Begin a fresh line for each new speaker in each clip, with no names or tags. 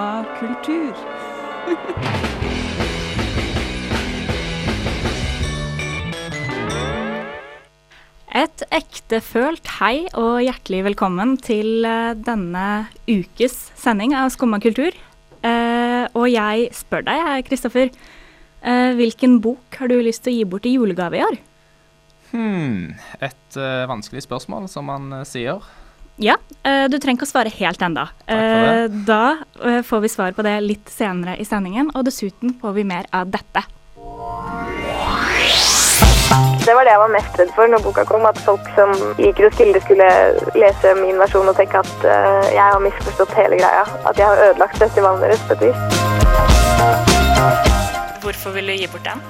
Skumma kultur. Et ektefølt hei og hjertelig velkommen til eh, denne ukes sending av Skumma kultur. Eh, og jeg spør deg, Kristoffer, eh, hvilken bok har du lyst til å gi bort i julegave i år?
Hmm, et uh, vanskelig spørsmål, som man uh, sier.
Ja, uh, du trenger ikke å svare helt ennå. da får vi svar på det litt senere i sendingen, og dessuten får vi mer av dette.
Det var det jeg var mest redd for når boka kom, at folk som liker å skille, skulle lese min versjon og tenke at jeg har misforstått hele greia. At jeg har ødelagt festivalen deres på et vis.
Hvorfor vil du gi bort den?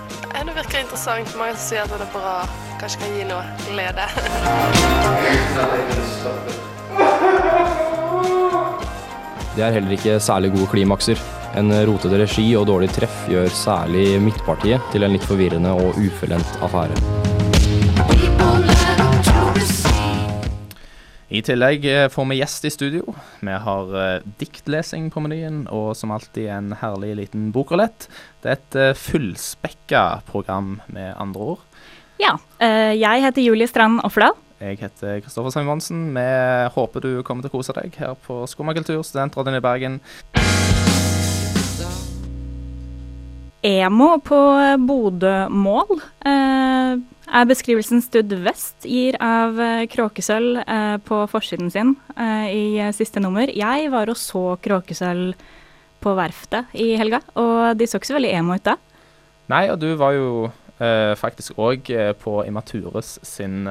Det virker interessant. Mange som sier at det er bra, kanskje kan gi noe glede.
Det er heller ikke særlig gode klimakser. En rotete regi og dårlig treff gjør særlig midtpartiet til en litt forvirrende og ufullendt affære.
I tillegg eh, får vi gjest i studio. Vi har uh, diktlesing på menyen, og som alltid en herlig liten bokrulett. Det er et uh, fullspekka program, med andre ord.
Ja. Uh, jeg heter Julie Strand Offerdal.
Jeg heter Kristoffer Simonsen. Vi håper du kommer til å kose deg her på Skummakultur, studentrådet i Bergen.
Emo på Bodø-mål eh, er beskrivelsen Stud Vest gir av eh, kråkesølv eh, på forsiden sin eh, i eh, siste nummer. Jeg var og så kråkesølv på verftet i helga, og de så ikke så veldig emo ut da.
Nei, og du var jo eh, faktisk òg på Imatures sin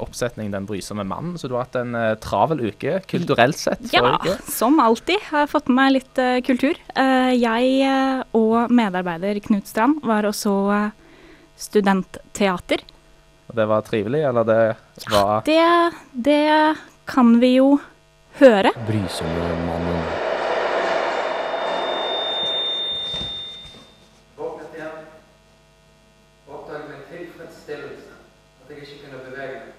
oppsetning 'Den brysomme mannen', så du har hatt en travel uke kulturelt sett.
Ja, uke. som alltid har jeg fått med meg litt kultur. jeg og medarbeider Knut Strand var også studentteater.
Og det var trivelig, eller det var
Det, det kan vi jo høre.
Brysomme mannen.
Våknet igjen. Oppdaget med tilfredsstillelse at jeg ikke kunne bevege meg.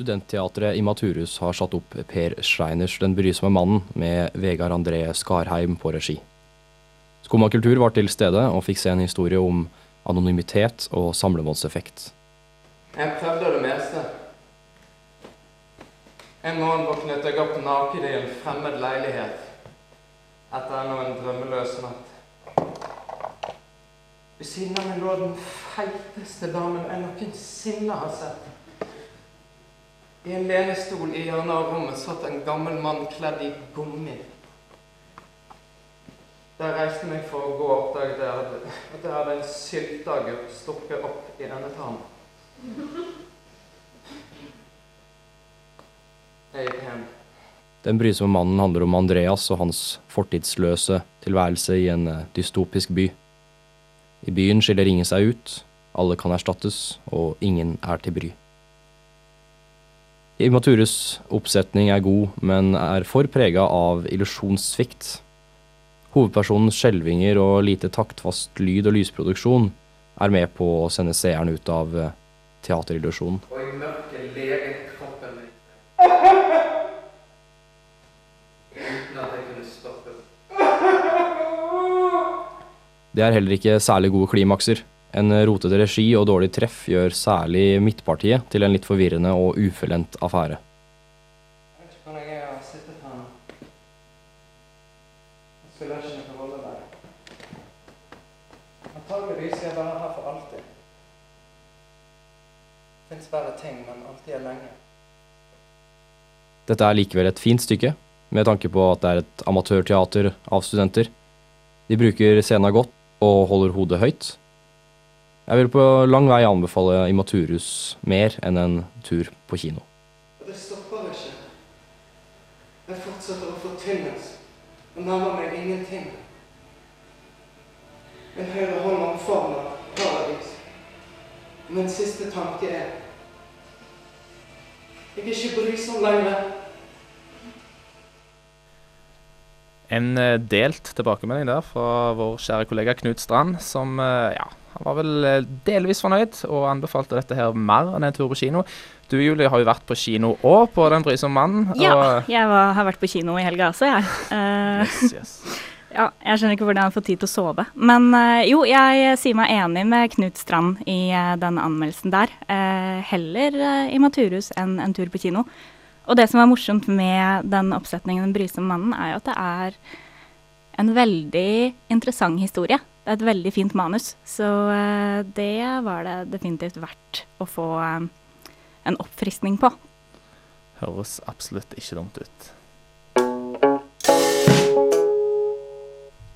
Studentteatret i Maturhus har satt opp Per Schreiners Den brysomme mannen med Vegard André Skarheim på regi. Skumma kultur var til stede og fikk se en historie om anonymitet og samlebåndseffekt.
Jeg prøvde det meste. En morgen våknet jeg opp naken i en fremmed leilighet etter ennå en drømmeløs natt. Ved siden av meg lå den feiteste damen jeg noensinne har sett. I en lenestol i hjørnet av rommet satt en gammel mann kledd i gummi. Da jeg reiste meg for å gå, oppdaget jeg at jeg hadde en sylteagurk stukket opp i denne tannen. Jeg gikk hjem.
Den brysomme mannen handler om Andreas og hans fortidsløse tilværelse i en eh, dystopisk by. I byen skiller ingen seg ut, alle kan erstattes, og ingen er til bry. Imaturus oppsetning er god, men er for prega av illusjonssvikt. Hovedpersonens skjelvinger og lite taktfast lyd- og lysproduksjon er med på å sende seeren ut av eh, teaterillusjonen.
Og i mørket leget kroppen min. Uten at jeg kunne stoppe.
Det er heller ikke særlig gode klimakser. En rotete regi og dårlig treff gjør særlig midtpartiet til en litt forvirrende og ufullendt affære. Dette er likevel et fint stykke, med tanke på at det er et amatørteater av studenter. De bruker scenen godt og holder hodet høyt. Jeg vil på lang vei anbefale Imaturus mer enn en tur på kino.
Det stopper ikke. Jeg fortsetter å fortynnes og nærmer meg ingenting. En høyre hånd omfavner paradis. Min siste tanke er Jeg er ikke brysom lenger.
En eh, delt tilbakemelding der fra vår kjære kollega Knut Strand, som eh, ja, Han var vel eh, delvis fornøyd og anbefalte dette her mer enn en tur på kino. Du Julie har jo vært på kino òg, på Den brysomme mannen.
Ja, jeg var, har vært på kino i helga også, jeg. Uh,
Yes, yes.
ja, jeg skjønner ikke hvordan har fått tid til å sove. Men uh, jo, jeg sier meg enig med Knut Strand i uh, denne anmeldelsen der. Heller uh, Maturhus enn en tur på kino. Og det som er morsomt med den oppsetningen Den brysomme mannen, er jo at det er en veldig interessant historie. Det er et veldig fint manus, så eh, det var det definitivt verdt å få eh, en oppfriskning på.
Høres absolutt ikke dumt ut.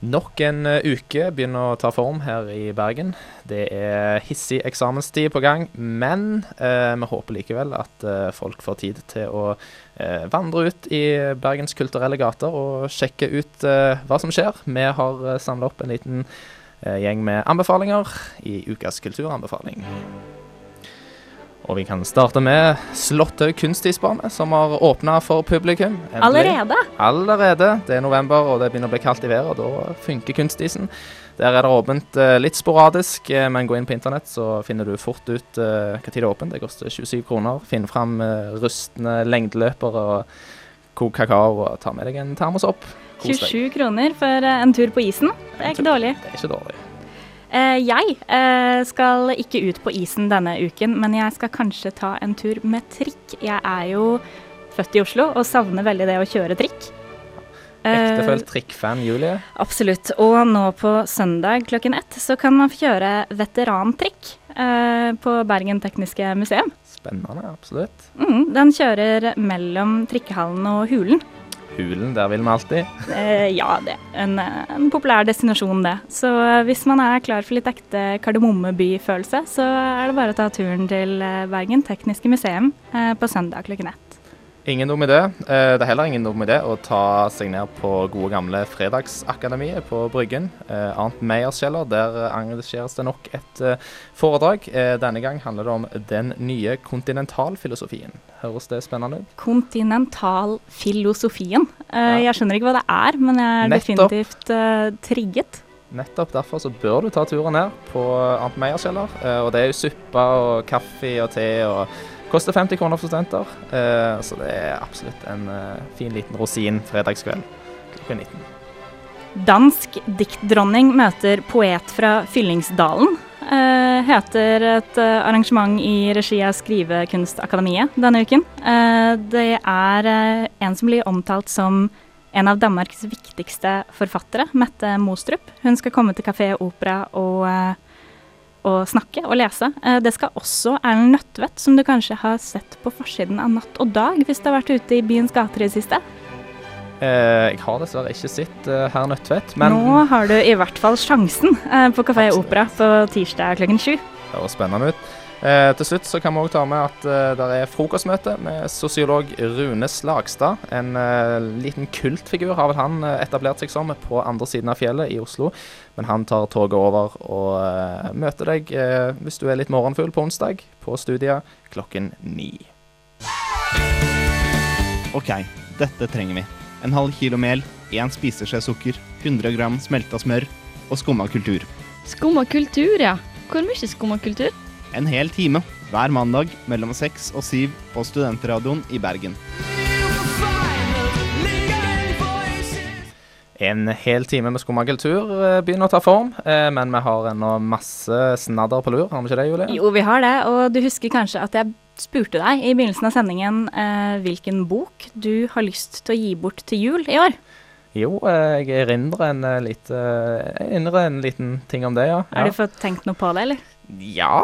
Nok en eh, uke begynner å ta form her i Bergen. Det er hissig eksamenstid på gang, men eh, vi håper likevel at eh, folk får tid til å eh, vandre ut i Bergens kulturelle gater og sjekke ut eh, hva som skjer. Vi har uh, samla opp en liten eh, gjeng med anbefalinger i ukas kulturanbefaling. Og vi kan starte med Slåtthaug kunstisbane, som har åpna for publikum. Endelig.
Allerede?
Allerede. Det er november, og det begynner å bli kaldt i været, og da funker kunstisen. Der er det åpent eh, litt sporadisk, eh, men gå inn på internett, så finner du fort ut uh, hva tid det er åpent. Det koster 27 kroner. Finn fram uh, rustne lengdeløpere og kok kakao, og ta med deg en termosopp. Kos deg.
27 kroner for eh, en tur på isen. Det er ikke dårlig.
Det er ikke dårlig.
Eh, jeg eh, skal ikke ut på isen denne uken, men jeg skal kanskje ta en tur med trikk. Jeg er jo født i Oslo og savner veldig det å kjøre trikk. Eh,
Ektefølt trikkfan Julie.
Absolutt. Og nå på søndag klokken ett så kan man få kjøre veterantrikk eh, på Bergen Tekniske Museum.
Spennende, absolutt.
Mm, den kjører mellom trikkehallen og Hulen.
Hulen, der vil vi alltid.
Eh, ja, det er en, en populær destinasjon, det. Så eh, hvis man er klar for litt ekte Kardemommeby-følelse, så er det bare å ta turen til eh, Bergen Tekniske Museum eh, på søndag klokken ett.
Ingen dum idé. Eh, Det er heller ingen dum idé å ta seg ned på gode gamle Fredagsakademiet på Bryggen. Eh, Arnt Meyerskjeller, der engasjeres arrangeres det nok et eh, foredrag. Denne gang handler det om den nye kontinentalfilosofien. Høres det spennende ut?
Kontinentalfilosofien. Jeg skjønner ikke hva det er, men jeg er
Nettopp.
definitivt trigget.
Nettopp derfor så bør du ta turen ned på Arnt Meyerskjeller. Og det er jo suppe og kaffe og te og koster 50 kroner for studenter. Eh, Så det er absolutt en eh, fin liten rosin fredagskveld klokka 19.
Dansk diktdronning møter poet fra Fyllingsdalen. eh, heter et arrangement i regi av Skrivekunstakademiet denne uken. Det er en som blir omtalt som en av Danmarks viktigste forfattere, Mette Mostrup. Hun skal komme til Kafé Opera og, og snakke og lese. Eh, det skal også Erlend Nødtvedt, som du kanskje har sett på forsiden av Natt og Dag hvis du har vært ute i byens gater i det siste.
Eh, Jeg har dessverre ikke sett eh, herr Nødtvedt, men
Nå har du i hvert fall sjansen eh, på Kafé. Opera på tirsdag klokken sju.
Det høres spennende ut. Eh, til slutt så kan vi også ta med at eh, det er frokostmøte med sosiolog Rune Slagstad. En eh, liten kultfigur har vel han eh, etablert seg som på andre siden av fjellet i Oslo. Men han tar toget over og eh, møter deg eh, hvis du er litt morgenfugl på onsdag, på studiet klokken ni.
Ok, dette trenger vi. En halv kilo mel, én spiseskje sukker, 100 gram smelta smør og skumma kultur.
Skumma kultur, ja. Hvor mye skumma kultur?
En hel time hver mandag mellom seks og syv på Studentradioen i Bergen.
En hel time med skumma kultur eh, begynner å ta form, eh, men vi har ennå masse snadder på lur, har vi ikke det, Julie?
Jo, vi har det, og du husker kanskje at jeg spurte deg i begynnelsen av sendingen eh, hvilken bok du har lyst til å gi bort til jul i år.
Jo, eh, jeg erindrer en, lite, jeg erindrer en liten ting om det, ja.
Har du fått tenkt noe på det, eller?
Ja,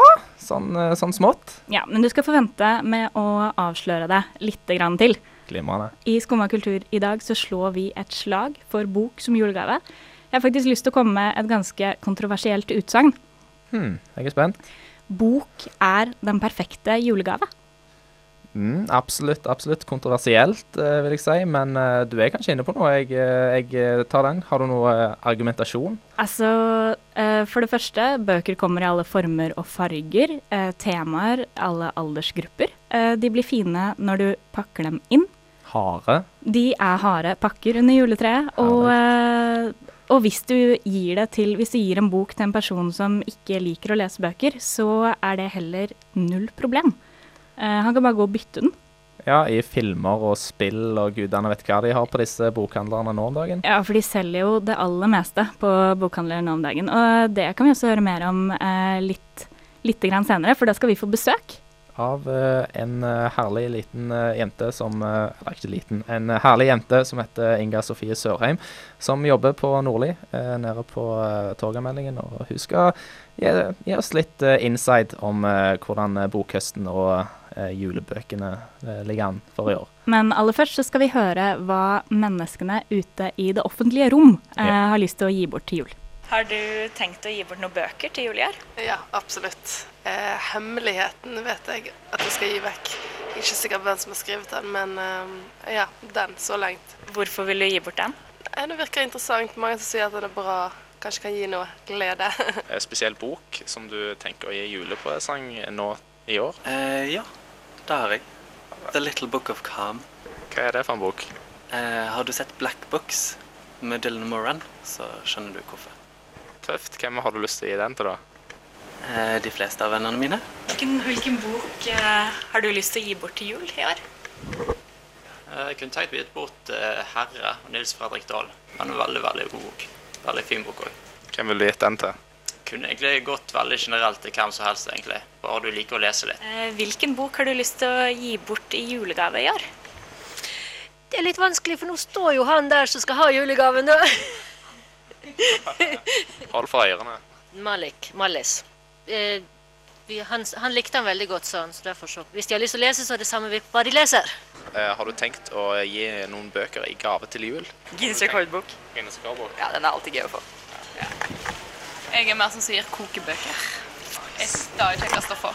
sånn, eh, sånn smått.
Ja, men du skal få vente med å avsløre det litt grann til.
Glimrende.
I Skumma kultur i dag så slår vi et slag for bok som julegave. Jeg har faktisk lyst til å komme med et ganske kontroversielt utsagn.
Hmm, jeg er spent.
Bok er den perfekte julegave.
Mm, absolutt, absolutt kontroversielt, eh, vil jeg si, men eh, du er kanskje inne på noe. Jeg, eh, jeg tar den. Har du noe argumentasjon?
Altså, for det første, bøker kommer i alle former og farger. Temaer, alle aldersgrupper. De blir fine når du pakker dem inn.
Hare?
De er harde pakker under juletreet, og Og hvis du gir det til Hvis du gir en bok til en person som ikke liker å lese bøker, så er det heller null problem. Eh, han kan bare gå og bytte den.
Ja, i filmer og spill og gudene vet hva de har på disse bokhandlerne nå om dagen.
Ja, for de selger jo det aller meste på bokhandler nå om dagen. Og det kan vi også høre mer om eh, litt, litt grann senere, for da skal vi få besøk.
Av eh, en eh, herlig liten eh, jente som Eller ikke liten, en herlig jente som heter Inga Sofie Sørheim, som jobber på Nordli nede på Torgallmeldingen. Og hun skal gi, oss litt uh, insight om uh, hvordan eh, bokhøsten og uh, julebøkene ligger an for i år.
Men aller først så skal vi høre hva menneskene ute i det offentlige rom eh,
Ja.
har lyst til å gi bort til jul. Har du tenkt å gi bort noen bøker til jul i år?
Ja, absolutt. Eh, hemmeligheten vet jeg at jeg skal gi vekk. Ikke sikkert hvem som har skrevet den, men eh, ja, den så langt.
Hvorfor vil du gi bort den?
Det virker interessant. Mange som sier at den er bra. Kanskje kan gi noe glede.
En spesiell bok som du tenker å gi julepresang nå i år?
Eh, ja, det har jeg. The Little Book of Calm.
Hva er det for en bok?
Eh, har du sett Black Books med Dylan Moran, så skjønner du hvorfor.
Tøft. Hvem har du lyst til å gi den til, da?
Eh, de fleste av vennene mine.
Hvilken, hvilken bok eh, har du lyst til å gi bort til jul i år?
Jeg kunne tenkt meg gi bort Herre og Nils Fredrik Dahl. En veldig, veldig god bok. Veldig fin bok òg.
Hvem ville du gitt den til?
Kunne egentlig gått veldig generelt til hvem som helst, egentlig. Bare du liker å lese litt.
Eh, hvilken bok har du lyst til å gi bort i julegave i år?
Det er litt vanskelig, for nå står jo han der som skal ha julegaven. da.
Hold for eierne.
Malik. Mallis. Eh, vi, han, han likte han veldig godt, så han. Så derfor så. Hvis de har lyst til å lese, så er det samme hva de leser.
Eh, har du tenkt å gi noen bøker i gave til jul?
Guinness rekordbok.
Guinness rekordbok?
Ja, den er alltid gøy å få. Jeg er mer som sier kokebøker. Det er kjekkest å få.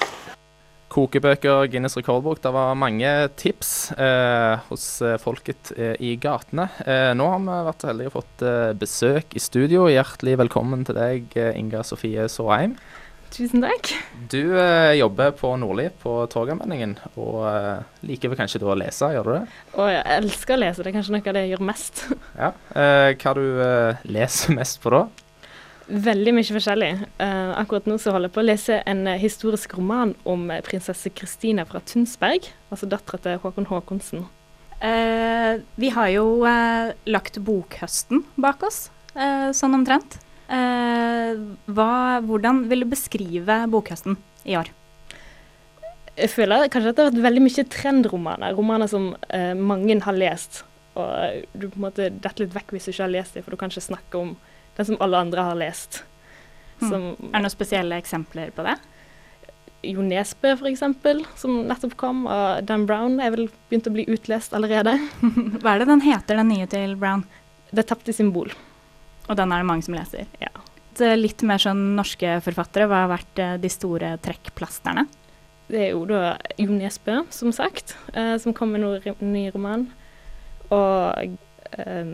Kokebøker, Guinness rekordbok. Det var mange tips eh, hos eh, folket eh, i gatene. Eh, nå har vi vært så heldige og fått eh, besøk i studio. Hjertelig velkommen til deg, Inga Sofie Såheim.
Tusen takk.
Du eh, jobber på Nordli på Torgallmenningen, og eh, liker vel kanskje du å lese, gjør du det?
Og jeg elsker å lese, det er kanskje noe av det jeg gjør mest.
Ja. Eh, hva du eh, leser mest på da?
Veldig mye forskjellig. Eh, akkurat nå så holder jeg på å lese en eh, historisk roman om eh, prinsesse Kristine fra Tunsberg, altså dattera til Håkon Håkonsen.
Eh, vi har jo lagt bokhøsten bak oss, eh, sånn omtrent. Eh, hva, hvordan vil du beskrive bokhøsten i år?
Jeg føler kanskje at det har vært veldig mye trendromaner, romaner som eh, mange har lest. Og du på en måte detter litt vekk hvis du ikke har lest dem, for du kan ikke snakke om den som alle andre har lest. Som,
Er det noen spesielle eksempler på det?
Jo Nesbø, eksempel, som nettopp kom, og Dan Brown er vel begynt å bli utlest allerede.
Hva er det den heter, den nye til Brown?
Det tapte symbol.
Og den er det mange som leser?
Ja.
Litt mer sånn norske forfattere, hva har vært eh, de store trekkplasterne?
Det er jo da Jo Nesbø, som sagt, eh, som kom med noen ny roman. Og eh,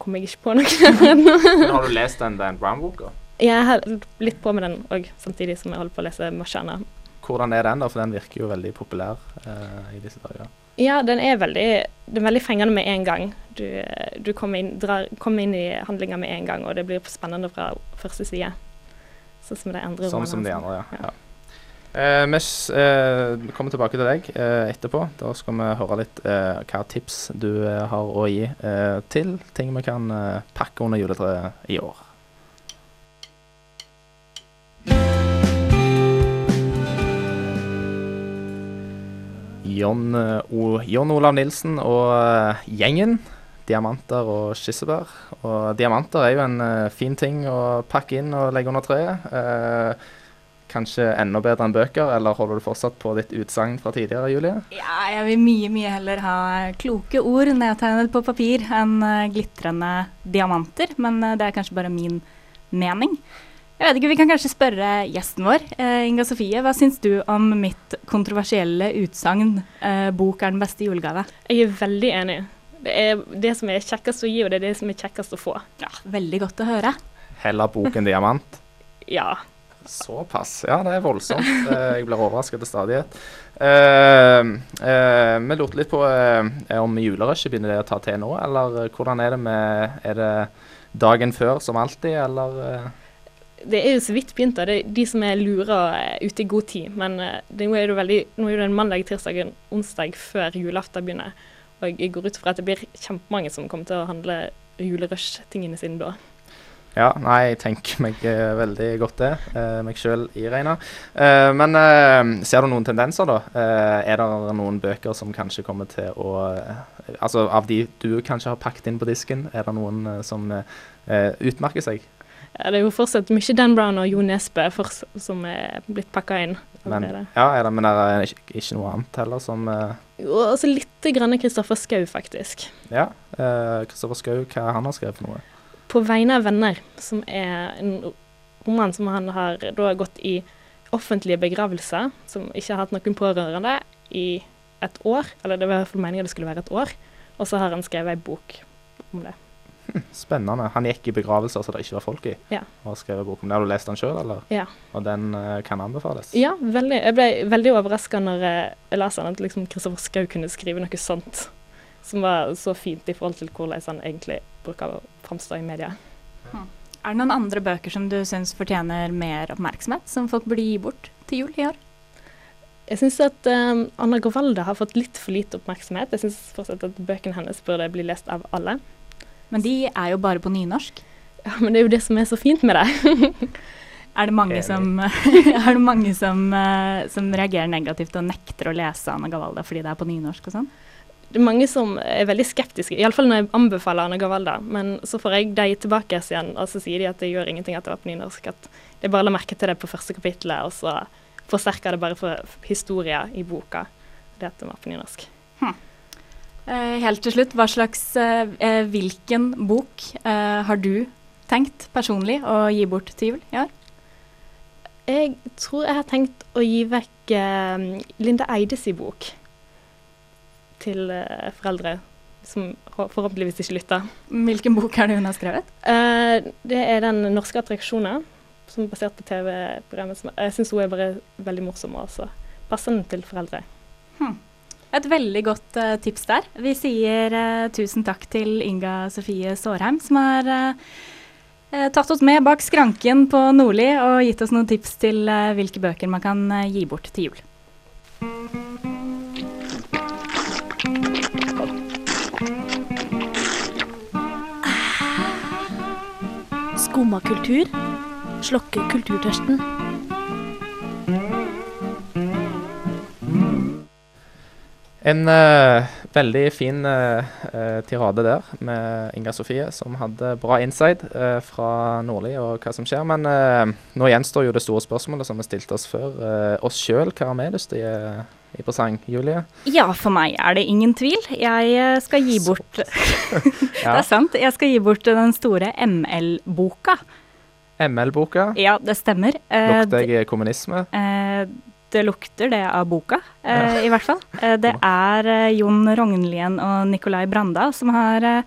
kom jeg ikke på noe.
Men har du lest den Dan Brown-boka?
Jeg har litt på med den òg, samtidig som jeg holder på å lese Marciana.
Hvordan er den, da? For den virker jo veldig populær eh, i disse dager.
Ja, den er veldig, den er veldig fengende med en gang. Du, du kommer, inn, drar, kommer inn i handlinga med en gang, og det blir spennende fra første side. Sånn som de andre
Sånn som de andre, ja. ja. Eh, vi s- eh, kommer tilbake til deg eh, etterpå. Da skal vi høre litt eh, hva tips du eh, har å gi eh, til ting vi kan eh, pakke under juletreet i år. John, eh, o, John Olav Nilsen og eh, gjengen. Diamanter og skissebær. Og diamanter er jo en eh, fin ting å pakke inn og legge under treet. Eh, kanskje enda bedre enn bøker, eller holder du fortsatt på ditt utsagn fra tidligere, Julie?
Ja, jeg vil mye, mye heller ha kloke ord nedtegnet på papir enn glitrende diamanter, men det er kanskje bare min mening. Jeg vet ikke, Vi kan kanskje spørre gjesten vår, eh, Inga Sofie. Hva syns du om mitt kontroversielle utsagn eh, 'bok er den beste julegave'?
Jeg er veldig enig. Det er det som er kjekkest å gi, og det er det som er kjekkest å få.
Ja, Veldig godt å høre.
Heller bok enn diamant?
Ja.
Såpass. Ja, det er voldsomt. Eh, Jeg blir overrasket til stadighet. Eh, uh, vi lurte litt på uh, om julerushet begynner det å ta til nå, eller hvordan er det med Er det dagen før som alltid, eller?
Det er jo så vidt begynt. da. Det er de som er lura er ute i god tid. Men eh, det, nå, er det veldig, nå er det en mandag, tirsdag og onsdag før julaften begynner. Og jeg går ut fra at det blir kjempemange som kommer til å handle julerush-tingene sine da.
Ja, nei, jeg tenker meg eh, veldig godt det. Eh, meg sjøl iregna. Eh, men eh, ser du noen tendenser, da? Eh, er det noen bøker som kanskje kommer til å eh, Altså av de du kanskje har pakket inn på disken, er det noen eh, som eh, utmerker seg?
Ja, det er jo fortsatt mye Dan Brown og Jo Nesbø som er blitt pakka inn.
Men, ja, er det, men er det ikke, ikke noe annet heller som uh...
Jo, altså litt grann Kristoffer Schou, faktisk.
Ja. Kristoffer Schou, hva han har skrevet for noe?
På vegne av venner, som er en roman som han har da gått i offentlige begravelser, som ikke har hatt noen pårørende, i et år. Eller det var i hvert fall meningen det skulle være et år. Og så har han skrevet ei bok om det.
Spennende. Han gikk i begravelser så det ikke var folk i,
Ja.
og skrev bok om det. Har du lest den sjøl, eller?
Ja.
Og den uh, kan anbefales?
Ja, veldig. Jeg ble veldig overraska når eh, jeg leste den, at liksom Kristoffer Schou kunne skrive noe sånt. Som var så fint i forhold til hvordan han egentlig bruker å framstå i media.
Er det noen andre bøker som du syns fortjener mer oppmerksomhet, som folk burde gi bort til jul i år?
Jeg syns at um, Anna Govalda har fått litt for lite oppmerksomhet. Jeg syns fortsatt at bøkene hennes burde bli lest av alle.
Men de er jo bare på nynorsk.
Ja, men det er jo det som er så fint med det.
Er det mange som, er det mange som, eh, som reagerer negativt og nekter å lese Anna Gavalda fordi det er på nynorsk og sånn?
Det er mange som er veldig skeptiske, iallfall når jeg anbefaler Anna Gavalda. Men så får jeg de tilbake igjen, og så sier de at det gjør ingenting at det var på nynorsk. At jeg bare la merke til det på første kapittelet, og så forsterker det bare for historien i boka. Det at det var på nynorsk.
Eh, helt til slutt, slags, eh, eh, hvilken bok eh, har du tenkt personlig å gi bort til jul i år?
Jeg tror jeg har tenkt å gi vekk eh, Linda Eides bok til eh, foreldre som forhåpentligvis ikke lytter.
Hvilken bok er det hun har skrevet?
Eh, det er den norske attraksjonen, som er basert på TV-programmet. Jeg syns hun er bare veldig morsom, og passer den til foreldre.
Et veldig godt uh, tips der. Vi sier uh, tusen takk til Inga Sofie Sårheim, som har eh, tatt oss med bak skranken på Nordli og gitt oss noen tips til hvilke bøker man kan gi bort til jul.
Skumma kultur. Slokke kulturtørsten.
En uh, veldig fin eh, tirade der med Inga Sofie, som hadde bra insight uh, fra Nordli og hva som skjer. Men nå gjenstår jo det store spørsmålet som vi stilte oss før. Oss sjøl, hva har vi lyst til i presang, Julie?
Ja, for meg er det ingen tvil. Jeg skal gi bort Det er sant. Jeg skal gi bort den store ML-boka.
ML-boka.
Ja, det stemmer.
Lukter jeg kommunisme?
Eh, lukter det av boka, eh, i hvert fall. Eh, det er eh, Jon Rognlien og Nicolai Branda som har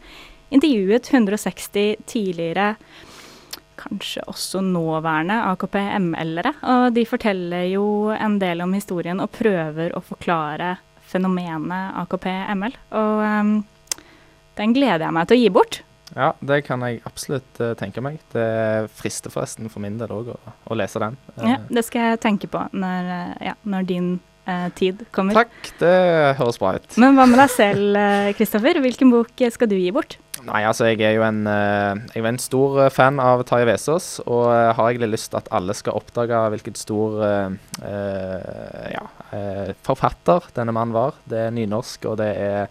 intervjuet 160 tidligere, kanskje også nåværende AKP-ML-ere. Og de forteller jo en del om historien og prøver å forklare fenomenet AKP-ML. Og eh, den gleder jeg meg til å gi bort.
Ja, det kan jeg absolutt uh, tenke meg. Det frister forresten for min del òg å, å lese den. Uh,
Ja, det skal jeg tenke på når, uh, ja, når din eh, tid kommer.
Takk, det høres bra ut.
Men hva med deg selv, eh, Kristoffer? Hvilken bok eh, skal du gi bort?
Nei, altså jeg er jo en, eh, jeg er en stor eh, fan av Tarjei Vesaas, og eh, har egentlig lyst til at alle skal oppdage hvilken stor eh, eh, ja, eh, forfatter denne mannen var. Det er nynorsk, og det er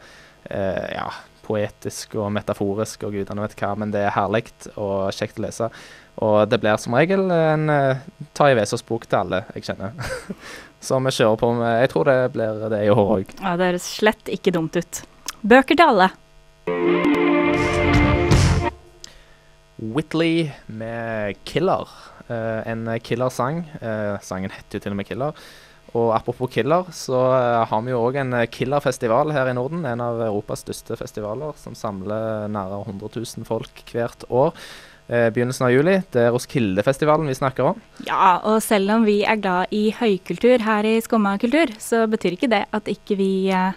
eh, ja, poetisk og metaforisk og gudene vet hva, men det er herlig og kjekt å lese. Og det blir som regel en uh, Tai Vesaas-bok til alle jeg kjenner. Så vi kjører på med Jeg tror det blir det i år òg.
Ja, det høres slett ikke dumt ut. Bøker til alle.
Whitley med 'Killer'. Uh, en killersang. Uh, sangen heter jo til og med 'Killer'. Og apropos Killer, så eh, har vi jo òg en eh, killerfestival her i Norden. En av Europas største festivaler, som samler nære 100 000 folk hvert år. Eh, begynnelsen av juli. Det er Roskildefestivalen vi snakker om.
Ja, og selv om vi er glad i høykultur her i Skumma kultur, så betyr ikke det at ikke vi eh,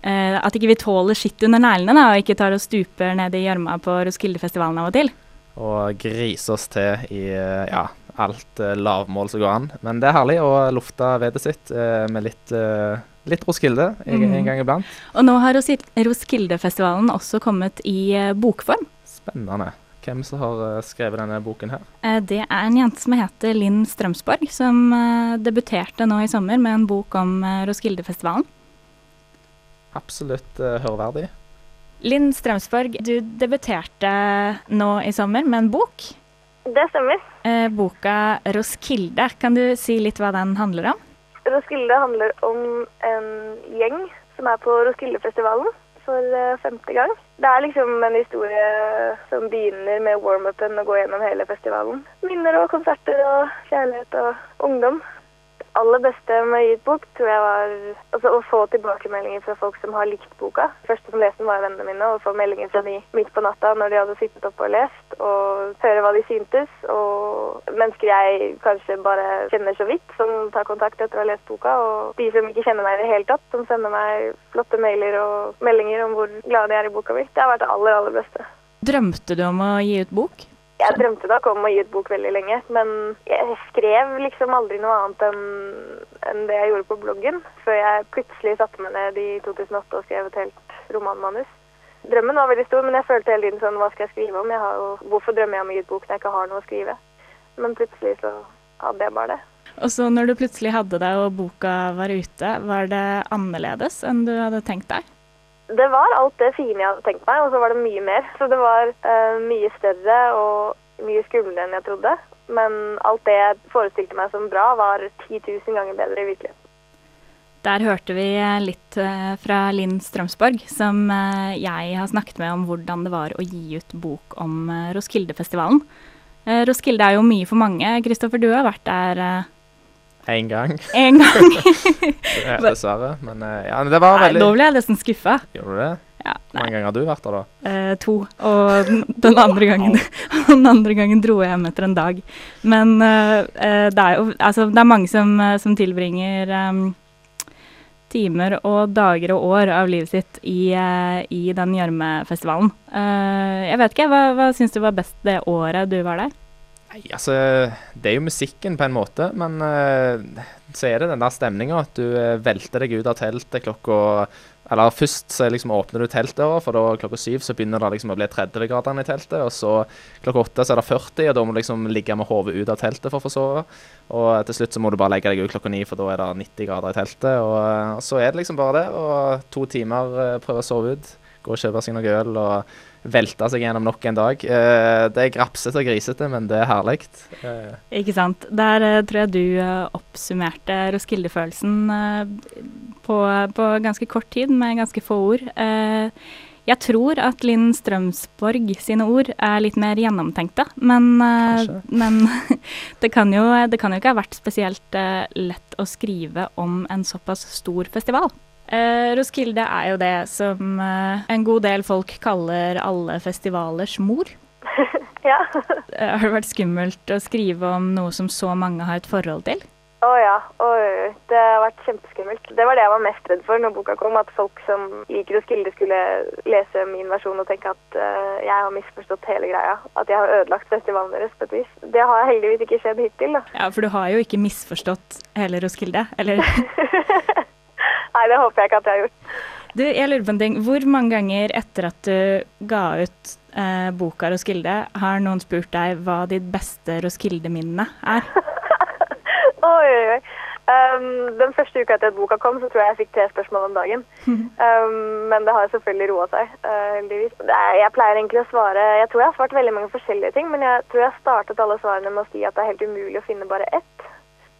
At ikke vi tåler skitt under neglene da, og ikke tar og stuper ned i gjørma på Roskildefestivalen av og til.
Og grise oss til i ja, alt eh, lavmål som går an. Men det er herlig å lufte vedet sitt eh, med litt, eh, litt Roskilde en,
Mm.
en gang iblant.
Og nå har Roskildefestivalen også kommet i bokform.
Spennende. Hvem som har skrevet denne boken her?
Det er en jente som heter Linn Strømsborg, som debuterte nå i sommer med en bok om Roskildefestivalen.
Absolutt hørverdig.
Linn Strømsborg, du debuterte nå i sommer med en bok.
Det stemmer.
Eh, boka 'Roskilde'. Kan du si litt hva den handler om?
Roskilde handler om en gjeng som er på Roskildefestivalen for eh, femte gang. Det er liksom en historie som begynner med warm-upen og går gjennom hele festivalen. Minner og konserter og kjærlighet og ungdom. Aller beste med å gi ut bok tror jeg var altså, å få tilbakemeldinger fra folk som har likt boka. Første som leste den var vennene mine, og få meldinger fra de midt på natta når de hadde sittet oppe og lest, og høre hva de syntes. Og mennesker jeg kanskje bare kjenner så vidt, som tar kontakt etter å ha lest boka. Og de som ikke kjenner meg i det hele tatt, som sender meg flotte mailer og meldinger om hvor glade de er i boka mi. Det har vært det aller, aller beste.
Drømte du om å gi ut bok?
Jeg drømte nok om å gi ut bok veldig lenge, men jeg skrev liksom aldri noe annet enn en det jeg gjorde på bloggen, før jeg plutselig satte meg ned i 2008 og skrev et helt romanmanus. Drømmen var veldig stor, men jeg følte hele tiden sånn, hva skal jeg skrive om? Jeg jo, hvorfor drømmer jeg om å gi ut bok når jeg ikke har noe å skrive? Men plutselig så hadde jeg bare det.
Og så når du plutselig hadde det og boka var ute, var det annerledes enn du hadde tenkt deg?
Det var alt det fine jeg hadde tenkt meg, og så var det mye mer. Så det var uh, mye større og mye skumlere enn jeg trodde. Men alt det jeg forestilte meg som bra, var 10 000 ganger bedre i virkeligheten.
Der hørte vi litt eh, fra Linn Strømsborg, som eh, jeg har snakket med om hvordan det var å gi ut bok om Roskildefestivalen. Roskilde er jo mye for mange. Kristoffer, du har vært der
Én gang.
En gang.
Ja, Dessverre. Men eh, ja, det var veldig
Nei, Da ble jeg nesten skuffa.
Gjorde du det? Ja, Hvor mange ganger har du vært der, da?
Eh, to. Og den- den andre, gangen, den andre gangen dro jeg hjem etter en dag. Men eh, eh, det er jo altså, det er mange som, eh, som tilbringer um, timer og dager og år av livet sitt i, uh, i den gjørmefestivalen. Uh, jeg vet ikke, hva, hva syns du var best det året du var der?
Nei, altså, det er jo musikken på en måte, men uh, så er det den der stemninga at du eh, velter deg ut av teltet klokka Eller først så liksom åpner du teltet, for da klokka syv så begynner det liksom å bli 30 grader i teltet. Og så klokka åtte så er det 40, og da må du liksom ligge med hodet ut av teltet for å få sove. Og til slutt så må du bare legge deg ut klokka ni, for da er det 90 grader i teltet. Og, og så er det liksom bare det. Og to timer eh, prøve å sove ut. Gå og kjøpe seg noe øl og velte seg gjennom nok en dag. Eh, det er grapsete og grisete, men det er herlig. Eh,
Ikke sant. Der eh, tror jeg du eh, oppsummerte Roskilde-følelsen på, på ganske kort tid, med ganske få ord. Eh, jeg tror at Linn Strømsborg sine ord er litt mer gjennomtenkte, men, men det, kan jo, det kan jo ikke ha vært spesielt lett å skrive om en såpass stor festival. Eh, Roskilde er jo det som eh, en god del folk kaller alle festivalers mor.
Ja.
Eh, Har det vært skummelt å skrive om noe som så mange har et forhold til?
Å ja. Oi, oi, oi. Det har vært kjempeskummelt. Det var det jeg var mest redd for når boka kom. At folk som liker Roskilde skulle lese min versjon og tenke at uh, jeg har misforstått hele greia. At jeg har ødelagt festivalen deres på et vis. Det har heldigvis ikke skjedd hittil, da.
Ja, for du har jo ikke misforstått hele Roskilde, eller?
Nei, det håper jeg ikke at jeg har gjort.
Du, jeg lurer på en ting. Hvor mange ganger etter at du ga ut eh, boka Roskilde, har noen spurt deg hva ditt beste Roskilde-minne er?
Oi, oi, oi. Um, den første uka etter at boka kom, så tror jeg jeg fikk tre spørsmål om dagen. Um, men det har selvfølgelig roa seg, uh, jeg pleier egentlig å svare Jeg tror jeg har svart veldig mange forskjellige ting, men jeg tror jeg startet alle svarene med å si at det er helt umulig å finne bare ett.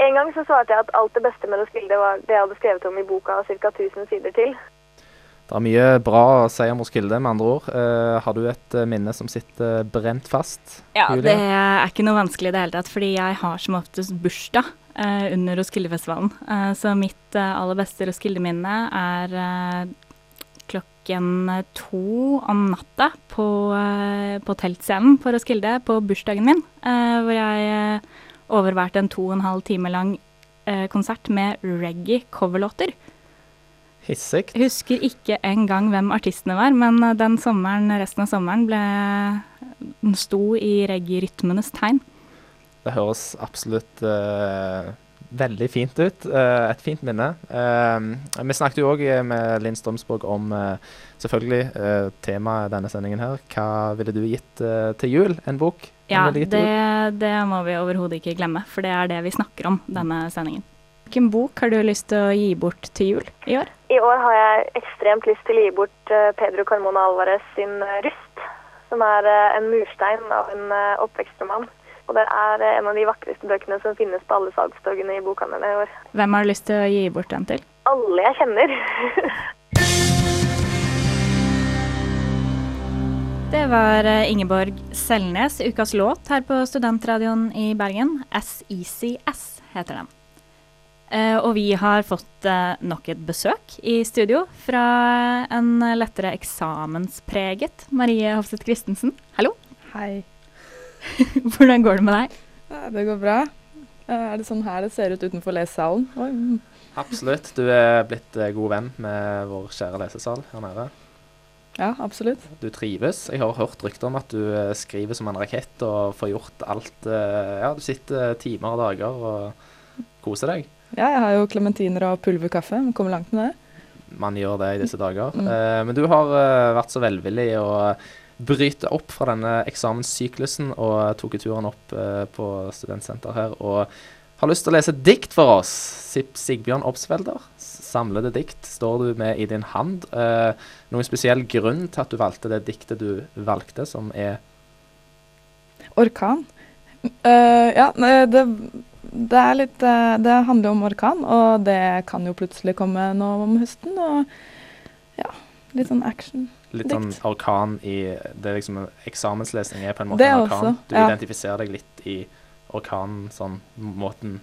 En gang så svarte jeg at alt det beste med Roskilde var det jeg hadde skrevet om i boka og ca. 1000 sider til.
Det er mye bra å si om Roskilde, med andre ord. Uh, har du et eh, minne som sitter brent fast?
Ja,
Julie?
det er ikke noe vanskelig i det hele tatt, fordi jeg har som oftest bursdag uh, under Roskildefestivalen. Uh, så mitt eh, aller beste Roskilde-minne er eh, klokken to om natta på, eh, på teltscenen på Roskilde på bursdagen min, eh, hvor jeg eh, overværte en to og en halv time lang eh, konsert med reggae-coverlåter.
Hissig.
Husker ikke engang hvem artistene var, men eh, den sommeren, resten av sommeren ble Den sto i reggae-rytmenes tegn.
Det høres absolutt eh, veldig fint ut. Eh, et fint minne. Eh, vi snakket jo òg med Linn Strømsborg om eh, selvfølgelig eh, temaet denne sendingen her. Hva ville du gitt eh, til jul? En bok?
Ja, det, det må vi overhodet ikke glemme, for det er det vi snakker om denne sendingen. Hvilken bok har du lyst til å gi bort til jul i år?
I år har jeg ekstremt lyst til å gi bort eh, Pedro Carmona Alvarez sin eh, Rust, som er eh, en murstein av en oppvekstroman. Og det er en av de vakreste bøkene som finnes på alle salgstorgene i bokhandlene i år.
Hvem har du lyst til å gi bort den til?
Alle jeg kjenner.
Det var eh, Ingeborg Selnes, ukas låt her på Studentradioen i Bergen. SECS heter den. Eh, og vi har fått eh, nok et besøk i studio fra en lettere eksamenspreget Marie Hofseth Christensen. Hallo.
Hei.
Hvordan går det med deg?
Det går bra. Er det sånn her det ser ut utenfor lesesalen?
Absolutt. Du er blitt god venn med vår kjære lesesal her nede.
Ja, absolutt.
Du trives. Jeg har hørt rykter om at du eh, skriver som en rakett og får gjort alt eh, Ja, du sitter timer og dager og koser deg.
Ja, jeg har jo klementiner og pulverkaffe. Vi kommer langt med det.
Man gjør det i disse dager.
Mm.
Eh, men du har eh, vært så velvillig å bryte opp fra denne eksamenssyklusen og tok turen opp eh, på studentsenter her og har lyst til å lese dikt for oss. Sip Sigbjørn Obsfelder, samlede dikt, står du med i din hand. Eh, noen spesiell grunn til at du valgte det diktet du valgte, som er
Orkan. Uh, ja, det, det er litt uh, Det handler om orkan, og det kan jo plutselig komme nå om høsten. Og ja, litt sånn action.
litt sånn orkan i Det er liksom Eksamenslesning er på en måte en orkan.
også,
Du
ja.
identifiserer deg litt i orkanen, sånn måten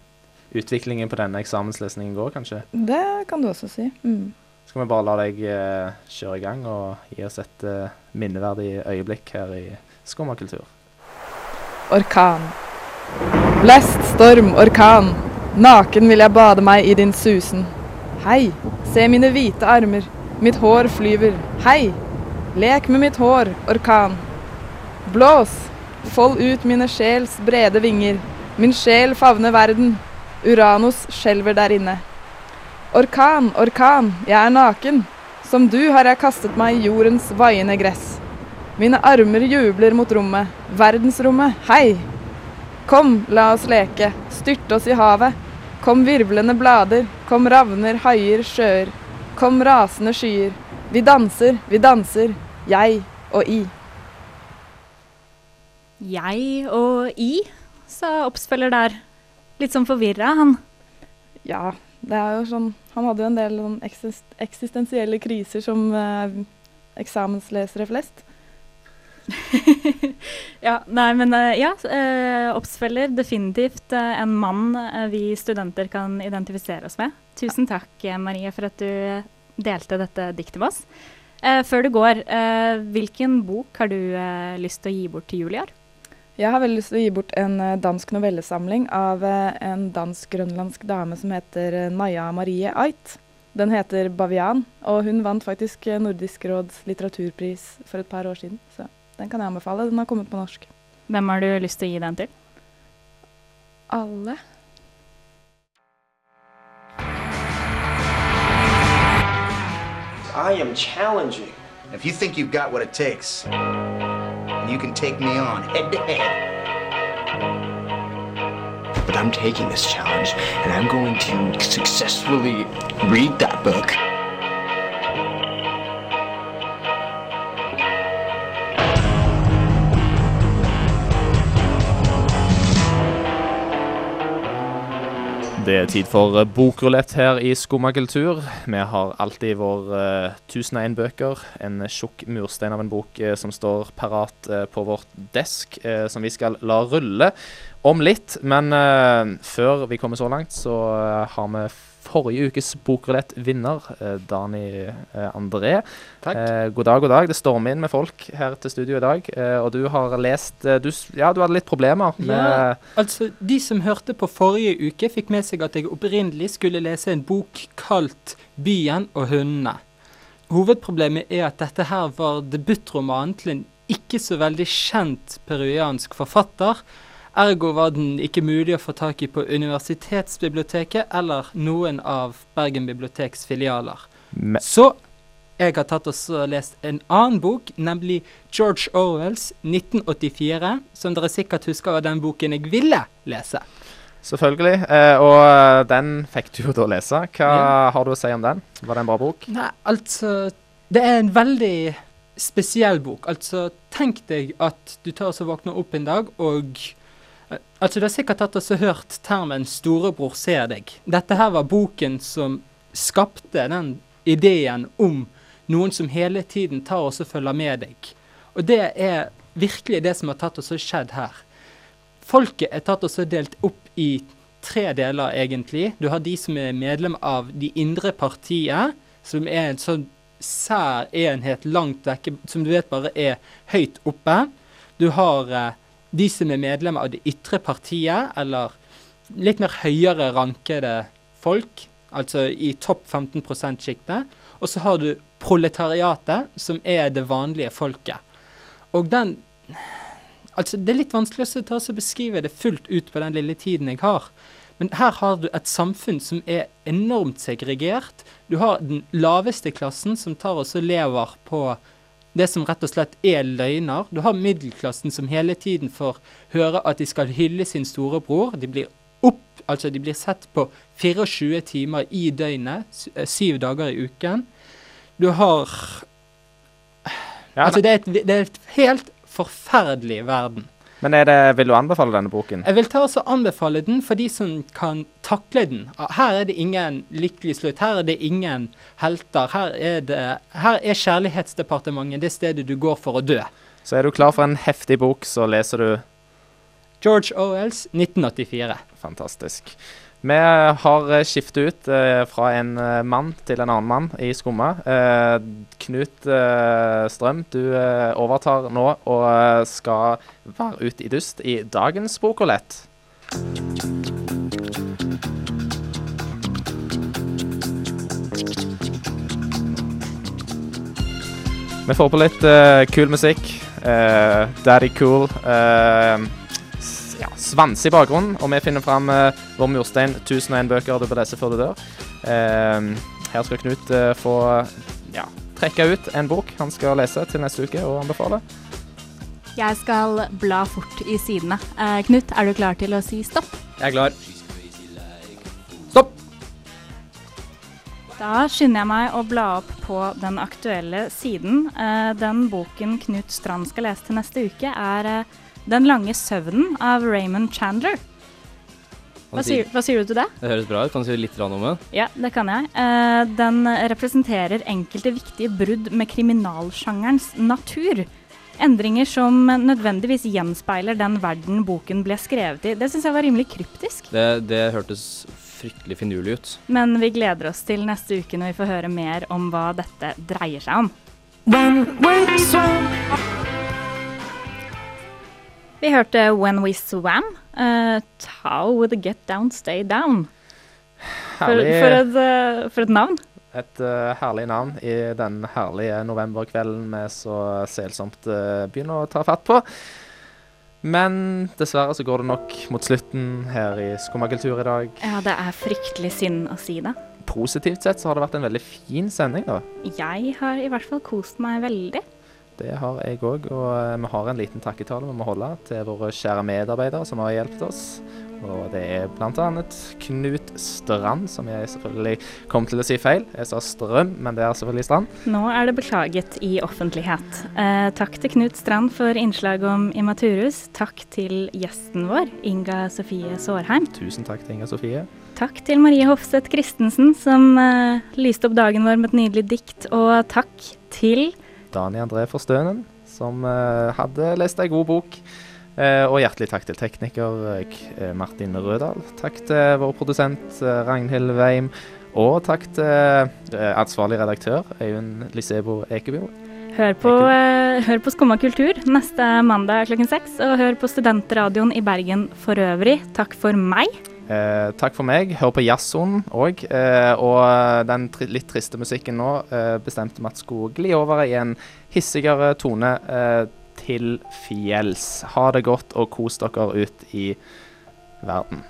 utviklingen på denne eksamenslesningen går, kanskje.
Det kan du også si. Mm.
Skal vi bare la deg eh, kjøre i gang og gi oss et eh, minneverdig øyeblikk her i Skummakultur?
Orkan. Blest, storm, orkan. Naken vil jeg bade meg i din susen. Hei, se mine hvite armer. Mitt hår flyver. Hei, lek med mitt hår, orkan. Blås, fold ut mine sjels brede vinger. Min sjel favner verden. Uranus skjelver der inne. Orkan, orkan, jeg er naken. Som du har jeg kastet meg i jordens vaiende gress. Mine armer jubler mot rommet, verdensrommet, hei! Kom, la oss leke, styrte oss i havet. Kom virvlende blader, kom ravner, haier, sjøer. Kom rasende skyer. Vi danser, vi danser, jeg og i.
Jeg og I, sa oppspiller der. Litt sånn forvirra, han.
Ja, det er jo sånn Han hadde jo en del sånn eksist eksistensielle kriser som eh, eksamenslesere flest.
Ja, nei, men eh, ja. eh, oppspiller definitivt eh, en mann vi studenter kan identifisere oss med. Tusen takk, Marie, for at du delte dette diktet med oss. Før du går, hvilken bok har du lyst til å gi bort til jul i år?
Jeg har veldig lyst til å gi bort en eh, dansk novellesamling av eh, en dansk-grønlandsk dame som heter Naya Marie Ait. Den heter 'Bavian', og hun vant faktisk eh, Nordisk råds litteraturpris for et par år siden. Så den kan jeg anbefale. Den har kommet på norsk.
Hvem har du lyst til å gi den til?
Alle.
I am challenging. If you think you've got what it takes, you can take me on head to head. But I'm taking this challenge and I'm going to successfully read that book.
Det er tid for eh, bokrulett her i Skumma. Vi har alltid vår uh, 1001 bøker, en tjukk murstein av en bok uh, som står parat uh, på vårt desk, eh, som vi skal la rulle om litt. Men eh, før vi kommer så langt, så eh, har vi forrige ukes Bokrulett-vinner, eh, Dani eh, André.
Takk.
Eh, god dag, god dag. Det stormer inn med folk her til studio i dag. Eh, og du har lest du, Ja, du hadde litt problemer med
Ja, altså, de som hørte på forrige uke, fikk med seg at jeg opprinnelig skulle lese en bok kalt 'Byen og hundene'. Hovedproblemet er at dette her var debutromanen til en ikke så veldig kjent peruansk forfatter. Ergo var den ikke mulig å få tak i på Universitetsbiblioteket eller noen av Bergen biblioteks filialer.
Me-
Så jeg har tatt og lest en annen bok, nemlig George Orwells 1984, som dere sikkert husker var den boken jeg ville lese.
Selvfølgelig. Eh, og eh, den fikk du jo da lese. Hva
Ja.
har du å si om den? Var det en bra bok?
Nei, altså Det er en veldig spesiell bok. Altså, tenk deg at du tar og så våkner opp en dag, og Altså, du har sikkert tatt og så hørt termen 'storebror ser deg'. Dette her var boken som skapte den ideen om noen som hele tiden tar og følger med deg. Og det er virkelig det som har tatt og skjedd her. Folket er tatt og delt opp i tre deler, egentlig. Du har de som er medlem av de indre partiet, som er en sånn sær enhet langt vekke, som du vet bare er høyt oppe. Du har eh, de som er medlemmer av det ytre partiet, eller litt mer høyere rankede folk, altså i topp 15 %-sjiktet. Og så har du proletariatet, som er det vanlige folket. Og den Altså, det er litt vanskelig å beskrive det fullt ut på den lille tiden jeg har. Men her har du et samfunn som er enormt segregert. Du har den laveste klassen som tar og lever på det som rett og slett er løgner. Du har middelklassen som hele tiden får høre at de skal hylle sin storebror. De blir opp, altså de blir sett på 24 timer i døgnet, eh, syv dager i uken. Du har Altså, det er, et, det er et helt forferdelig verden.
Men det, vil du anbefale denne boken?
Jeg vil ta også anbefale den for de som kan takle den. Her er det ingen lykkelig slutt. Her er det ingen helter. Her er, det, her er Kjærlighetsdepartementet det stedet du går for å dø.
Så er du klar for en heftig bok, så leser du
George Orwells 1984.
Fantastisk. Vi har skiftet ut eh, fra en eh, mann til en annen mann i Skumma. Eh, Knut Strøm, du overtar nå og skal være ute i dust i dagens Bokolett. Vi får på litt eh, kul musikk. Eh, Daddy Cool. s- ja, svanse i bakgrunnen, og vi finner fram eh, vår murstein 1001 bøker du bør lese før du dør. Eh, her skal Knut eh, få ja, trekke ut en bok han skal lese til neste uke og anbefale.
Jeg skal bla fort i sidene. Eh, Knut, er du klar til å si stopp?
Jeg er klar. Stopp!
Da skynder jeg meg å bla opp på den aktuelle siden. Eh, den boken Knut Strand skal lese til neste uke, er eh, 'Den lange søvnen' av Raymond Chandler. Hva sier, hva sier du til det?
Det høres bra ut. Kan du si litt om det?
Ja, det kan jeg. Eh, den representerer enkelte viktige brudd med kriminalsjangerens natur. Endringer som nødvendigvis gjenspeiler den verden boken ble skrevet i. Det syns jeg var rimelig kryptisk.
Det, det hørtes fryktelig finurlig ut.
Men vi gleder oss til neste uke når vi får høre mer om hva dette dreier seg om. Vi hørte When We Swam. Uh, How Would the Get Down Stay Down? For, for, et, eh, for et navn.
Et uh, herlig navn i den herlige novemberkvelden vi så selsomt eh, begynner å ta fatt på. Men dessverre så går det nok mot slutten her i Skummakultur i dag.
Ja, det er fryktelig synd å si det.
Positivt sett så har det vært en veldig fin sending, da.
Jeg har i hvert fall kost meg veldig.
Det har jeg òg, og eh, vi har en liten takketale vi må holde til våre kjære medarbeidere som har hjulpet oss. Og det er bl.a. Knut Strand, som jeg selvfølgelig kom til å si feil. Jeg sa Strøm, men det er selvfølgelig Strand.
Nå er det beklaget i offentlighet. Eh, takk til Knut Strand for innslaget om Immaturus. Takk til gjesten vår, Inga Sofie Sårheim.
Tusen takk til Inga Sofie.
Takk til Marie Hofseth Christensen, som eh, lyste opp dagen vår med et nydelig dikt. Og takk til
Dani André Forstønen, som eh, hadde lest ei god bok. Eh, og hjertelig takk til tekniker eh, Martin Rødahl. Takk til vår produsent Ragnhild Weim. Og takk til ansvarlig redaktør Øyunn Lisebo Ekeby.
Hør på, hør på Skumma kultur neste mandag klokken seks, og hør på Studentradioen i Bergen for øvrig. Takk for meg.
Eh, takk for meg. Hør på Jazzsonen òg. Eh, og den tri litt triste musikken nå eh, bestemte vi at skulle gli over i en hissigere tone eh, til fjells. Ha det godt og kos dere ut i verden.